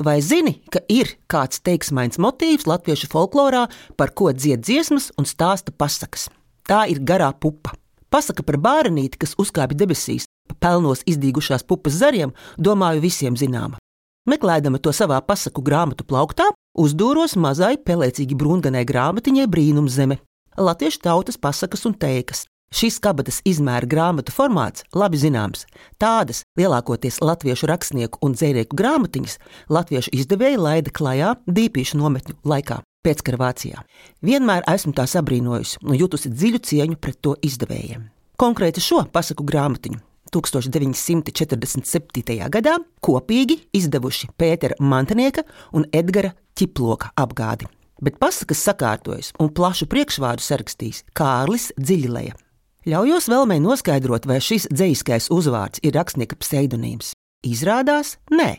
Vai zini, ka ir kāds teiksmains motīvs latviešu folklorā, par ko dzied dziesmas un stāsta pasakas? Tā ir garā pupa. Pasaka par bērnīti, kas uzkāpa debesīs, pa pelnos izdīgušās pupas zariem, domāju, visiem zināma. Meklējama to savā pasaku grāmatu plauktā, uzdūros mazai pelēcīgi brūnganai grāmatiņai Brīnumzeme, latviešu tautas pasakas un teikas. Šīs kabatas izmēra grāmatu formāts labi zināms. Tādas lielākoties latviešu rakstnieku un dzērieku grāmatiņas latviešu izdevēji laida klajā dīpīšu nometņu laikā. Pēckara Vācijā. Vienmēr esmu tā sabrīnojusi un jutusi dziļu cieņu pret to izdevējiem. Konkrēti šo pasaku grāmatiņu 1947. gadā kopīgi izdevuši Pētera Mantinieka un Edgara Čiploka apgādi. Bet pasakas sakārtojas un plašu priekšvārdu sarakstījis Kārlis Dziļlēja. Ļaujos vēlmei noskaidrot, vai šis dzīskais uzvārds ir rakstnieka pseidonīms. Izrādās, nē,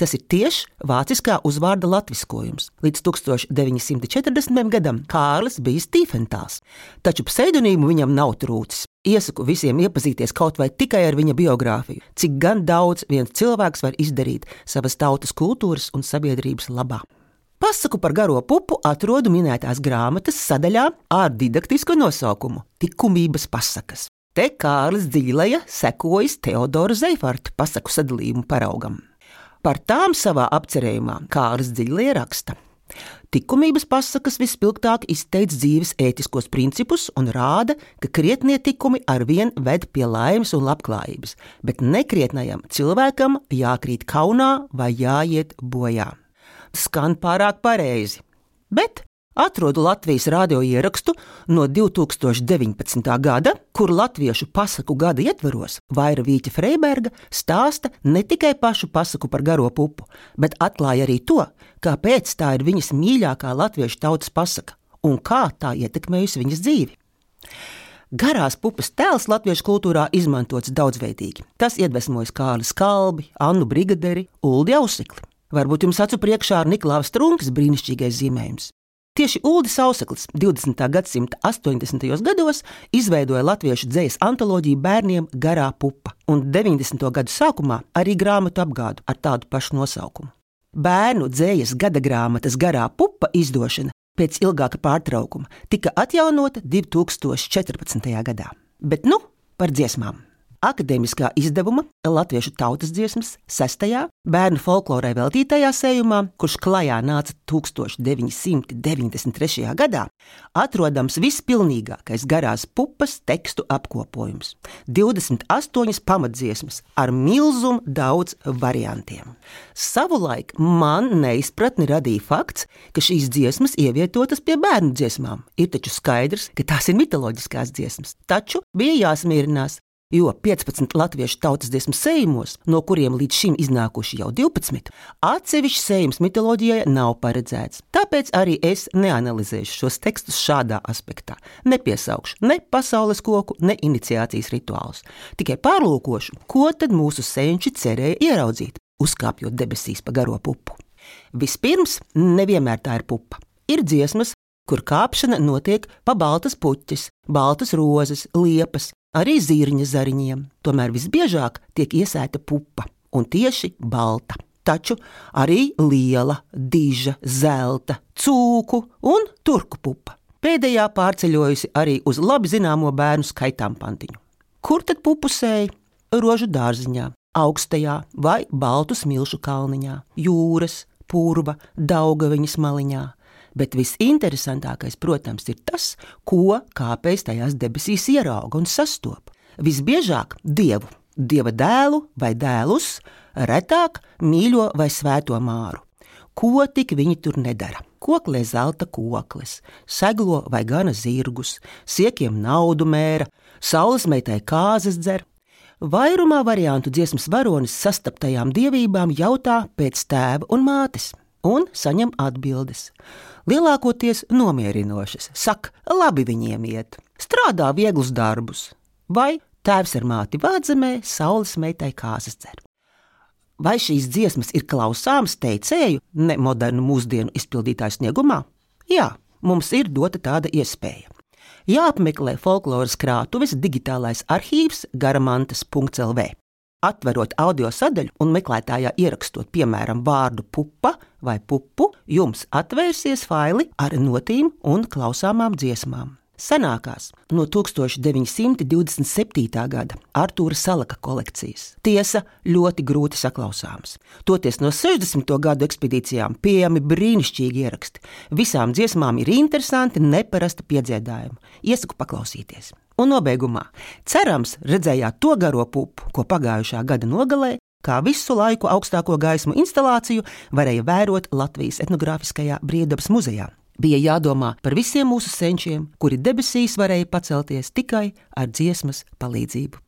tas ir tieši vāciskā uzvārda latviskojums. Līdz 1940. gadam Kārlis bija Stīfentāls, taču pseidonīmu viņam nav trūcis. Iesaku visiem iepazīties kaut vai tikai ar viņa biogrāfiju, cik gan daudz viens cilvēks var izdarīt savas tautas kultūras un sabiedrības labā. Pasaku par garo pupu atrodu minētās grāmatas sadaļā ar didaktisku nosaukumu - Likumības pasakas. Te Kārlis Dzīleja sekojas Teodora Zeifarta pasaku sadalījumu paraugam. Par tām savā apcerējumā Kārlis Dzīleja raksta. Likumības pasakas vispilgtāk izteic dzīves ētiskos principus un rāda, ka krietnie tikumi ar vien ved pie laimes un labklājības, bet nekrietnajam cilvēkam jākrīt kaunā vai jāiet bojā skan pārāk pareizi. Bet atrodu Latvijas radio ierakstu no 2019. gada, kur latviešu pasaku gada ietvaros Vaira Vīķa Freiberga stāsta ne tikai pašu pasaku par garo pupu, bet atklāja arī to, kāpēc tā ir viņas mīļākā latviešu tautas pasaka un kā tā ietekmējusi viņas dzīvi. Garās pupas tēls latviešu kultūrā izmantots daudzveidīgi. Tas iedvesmojas Kārlis Kalbi, Annu Brigaderi, Uldi Ausikli. Varbūt jums acu priekšā ir Niklaus Strunkas brīnišķīgais zīmējums. Tieši Ulris Auseklis 20. gadsimta 80. gados izveidoja latviešu dzīslu antoloģiju bērniem Garā pupa, un 90. gadu sākumā arī grāmatu apgādu ar tādu pašu nosaukumu. Bērnu dzīslas gada grāmatas Garā pupa izdošana pēc ilgāka pārtraukuma tika atjaunota 2014. gadā. Bet nu par dziesmām! Akadēmiskā izdevuma Latviešu tautas dziesmas, sestajā bērnu folklorai veltītajā sējumā, kurš klajā nāca 1993. gadā, atrodams vispilnīgākais garās pupas tekstu apkopojums - 28 pamatdziesmas ar milzumu daudz variantiem. Savulaik man neizpratni radīja fakts, ka šīs dziesmas ievietotas pie bērnu dziesmām. Ir taču skaidrs, ka tās ir mitoloģiskās dziesmas, taču bija jāsmierinās, Jo 15 latviešu tautas dziesmu sējumos, no kuriem līdz šim iznākuši jau 12, atsevišķs sējums mitoloģijai nav paredzēts. Tāpēc arī es neanalizēšu šos tekstus šādā aspektā. Nepiesaukšu ne pasaules koku, ne iniciācijas rituālus. Tikai pārlūkošu, ko tad mūsu senči cerēja ieraudzīt, uzkāpjot debesīs pa garo pupu. Vispirms, nevienmēr tā ir pupa. Ir dziesmas, kur kāpšana notiek pa baltas puķis, baltas rozes, liepas, arī zirņa zariņiem. Tomēr visbiežāk tiek iesēta pupa, un tieši balta. Taču arī liela, diža, zelta, cūku un turku pupa. Pēdējā pārceļojusi arī uz labi zināmo bērnu skaitām pantiņu. Kur tad pupusēji? Rožu dārziņā, augstajā vai baltu smilšu kalniņā, jūras, purva, daugaviņas maliņā, Bet visinteresantākais, protams, ir tas, ko kāpēc tajās debesīs ierauga un sastopa. Visbiežāk dievu, dieva dēlu vai dēlus, retāk mīļo vai svēto māru. Ko tik viņi tur nedara? Koklē zelta koklis, seglo vai gana zirgus, siekiem naudu mēra, saules meitai kāzas dzer. Vairumā variantu dziesmas varonis sastaptajām dievībām jautā pēc tēva un mātes, un saņem atbildes lielākoties nomierinošas. Saka, labi viņiem iet, strādā vieglus darbus, vai tēvs ar māti vādzemē, saules meitai kāzas dzer. Vai šīs dziesmas ir klausāmas teicēju, ne modernu mūsdienu izpildītāju sniegumā? Jā, mums ir dota tāda iespēja. Jāapmeklē folkloras krātuves digitālais arhīvs garamantas.lv. Atverot audio sadaļu un meklētājā ierakstot, piemēram, vārdu pupa vai pupu, jums atvērsies faili ar notīm un klausāmām dziesmām. Senākās no 1927. gada Artūra Salaka kolekcijas. Tiesa, ļoti grūti saklausāms. Toties no 60. gadu ekspedīcijām pieejami brīnišķīgi ieraksti. Visām dziesmām ir interesanti, neparasti piedziedājumi. Iesaku paklausīties. Un nobeigumā, cerams, redzējāt to garo pupu, ko pagājušā gada nogalē, kā visu laiku augstāko gaismu instalāciju varēja vērot Latvijas etnogrāfiskajā Briedabas muzejā. Bija jādomā par visiem mūsu senčiem, kuri debesīs varēja pacelties tikai ar dziesmas palīdzību.